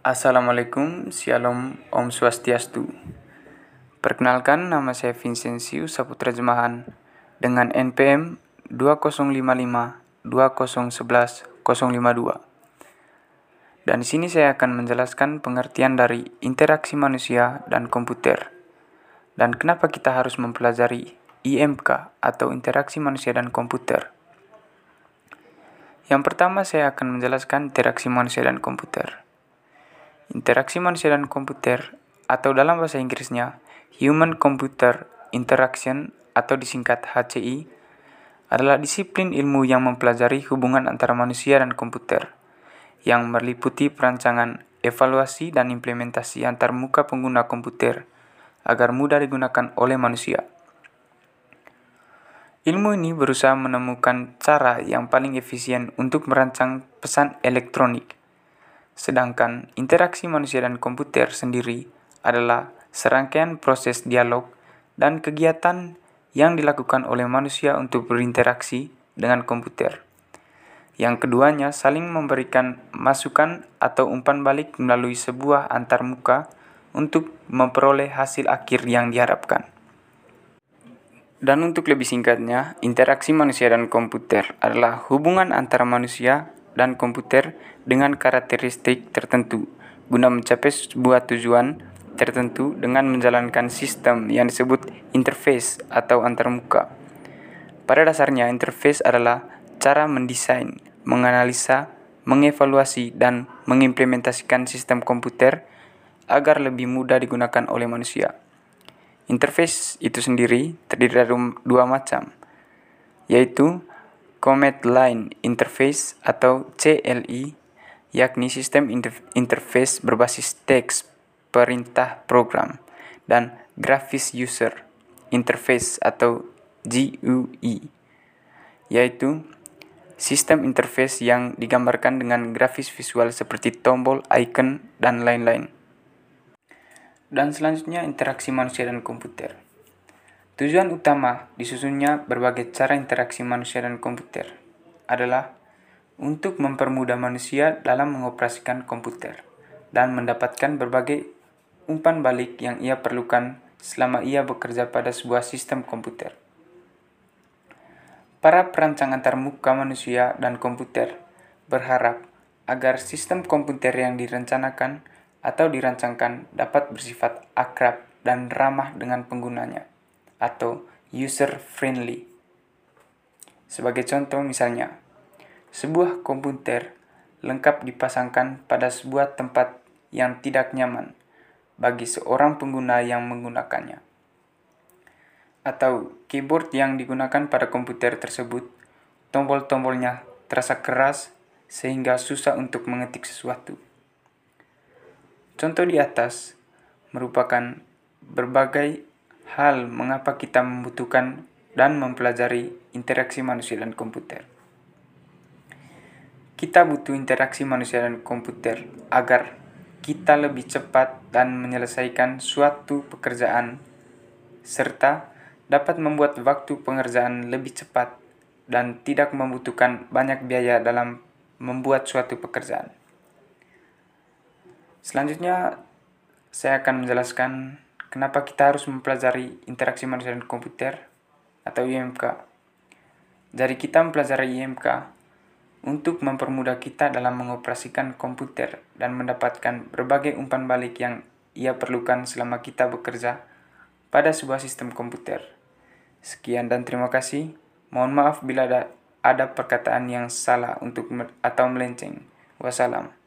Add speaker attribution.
Speaker 1: Assalamualaikum, Shalom, Om Swastiastu. Perkenalkan, nama saya Vincensius Saputra Jemahan dengan NPM 2055 2011 052. Dan di sini saya akan menjelaskan pengertian dari interaksi manusia dan komputer. Dan kenapa kita harus mempelajari IMK atau interaksi manusia dan komputer. Yang pertama saya akan menjelaskan interaksi manusia dan komputer. Interaksi manusia dan komputer atau dalam bahasa Inggrisnya Human Computer Interaction atau disingkat HCI adalah disiplin ilmu yang mempelajari hubungan antara manusia dan komputer yang meliputi perancangan, evaluasi, dan implementasi antar muka pengguna komputer agar mudah digunakan oleh manusia. Ilmu ini berusaha menemukan cara yang paling efisien untuk merancang pesan elektronik Sedangkan interaksi manusia dan komputer sendiri adalah serangkaian proses dialog dan kegiatan yang dilakukan oleh manusia untuk berinteraksi dengan komputer. Yang keduanya saling memberikan masukan atau umpan balik melalui sebuah antarmuka untuk memperoleh hasil akhir yang diharapkan. Dan untuk lebih singkatnya, interaksi manusia dan komputer adalah hubungan antara manusia dan komputer dengan karakteristik tertentu guna mencapai sebuah tujuan tertentu dengan menjalankan sistem yang disebut interface atau antarmuka. Pada dasarnya, interface adalah cara mendesain, menganalisa, mengevaluasi, dan mengimplementasikan sistem komputer agar lebih mudah digunakan oleh manusia. Interface itu sendiri terdiri dari dua macam, yaitu Command Line Interface atau CLI, yakni sistem interface berbasis teks perintah program, dan Graphics User Interface atau GUI, yaitu sistem interface yang digambarkan dengan grafis visual seperti tombol, icon, dan lain-lain. Dan selanjutnya interaksi manusia dan komputer. Tujuan utama disusunnya berbagai cara interaksi manusia dan komputer adalah untuk mempermudah manusia dalam mengoperasikan komputer dan mendapatkan berbagai umpan balik yang ia perlukan selama ia bekerja pada sebuah sistem komputer. Para perancang antarmuka manusia dan komputer berharap agar sistem komputer yang direncanakan atau dirancangkan dapat bersifat akrab dan ramah dengan penggunanya atau user friendly. Sebagai contoh misalnya, sebuah komputer lengkap dipasangkan pada sebuah tempat yang tidak nyaman bagi seorang pengguna yang menggunakannya. Atau keyboard yang digunakan pada komputer tersebut, tombol-tombolnya terasa keras sehingga susah untuk mengetik sesuatu. Contoh di atas merupakan berbagai hal mengapa kita membutuhkan dan mempelajari interaksi manusia dan komputer. Kita butuh interaksi manusia dan komputer agar kita lebih cepat dan menyelesaikan suatu pekerjaan serta dapat membuat waktu pengerjaan lebih cepat dan tidak membutuhkan banyak biaya dalam membuat suatu pekerjaan. Selanjutnya, saya akan menjelaskan Kenapa kita harus mempelajari interaksi manusia dan komputer atau IMK? Dari kita mempelajari IMK untuk mempermudah kita dalam mengoperasikan komputer dan mendapatkan berbagai umpan balik yang ia perlukan selama kita bekerja pada sebuah sistem komputer. Sekian dan terima kasih. Mohon maaf bila ada perkataan yang salah untuk atau melenceng. Wassalam.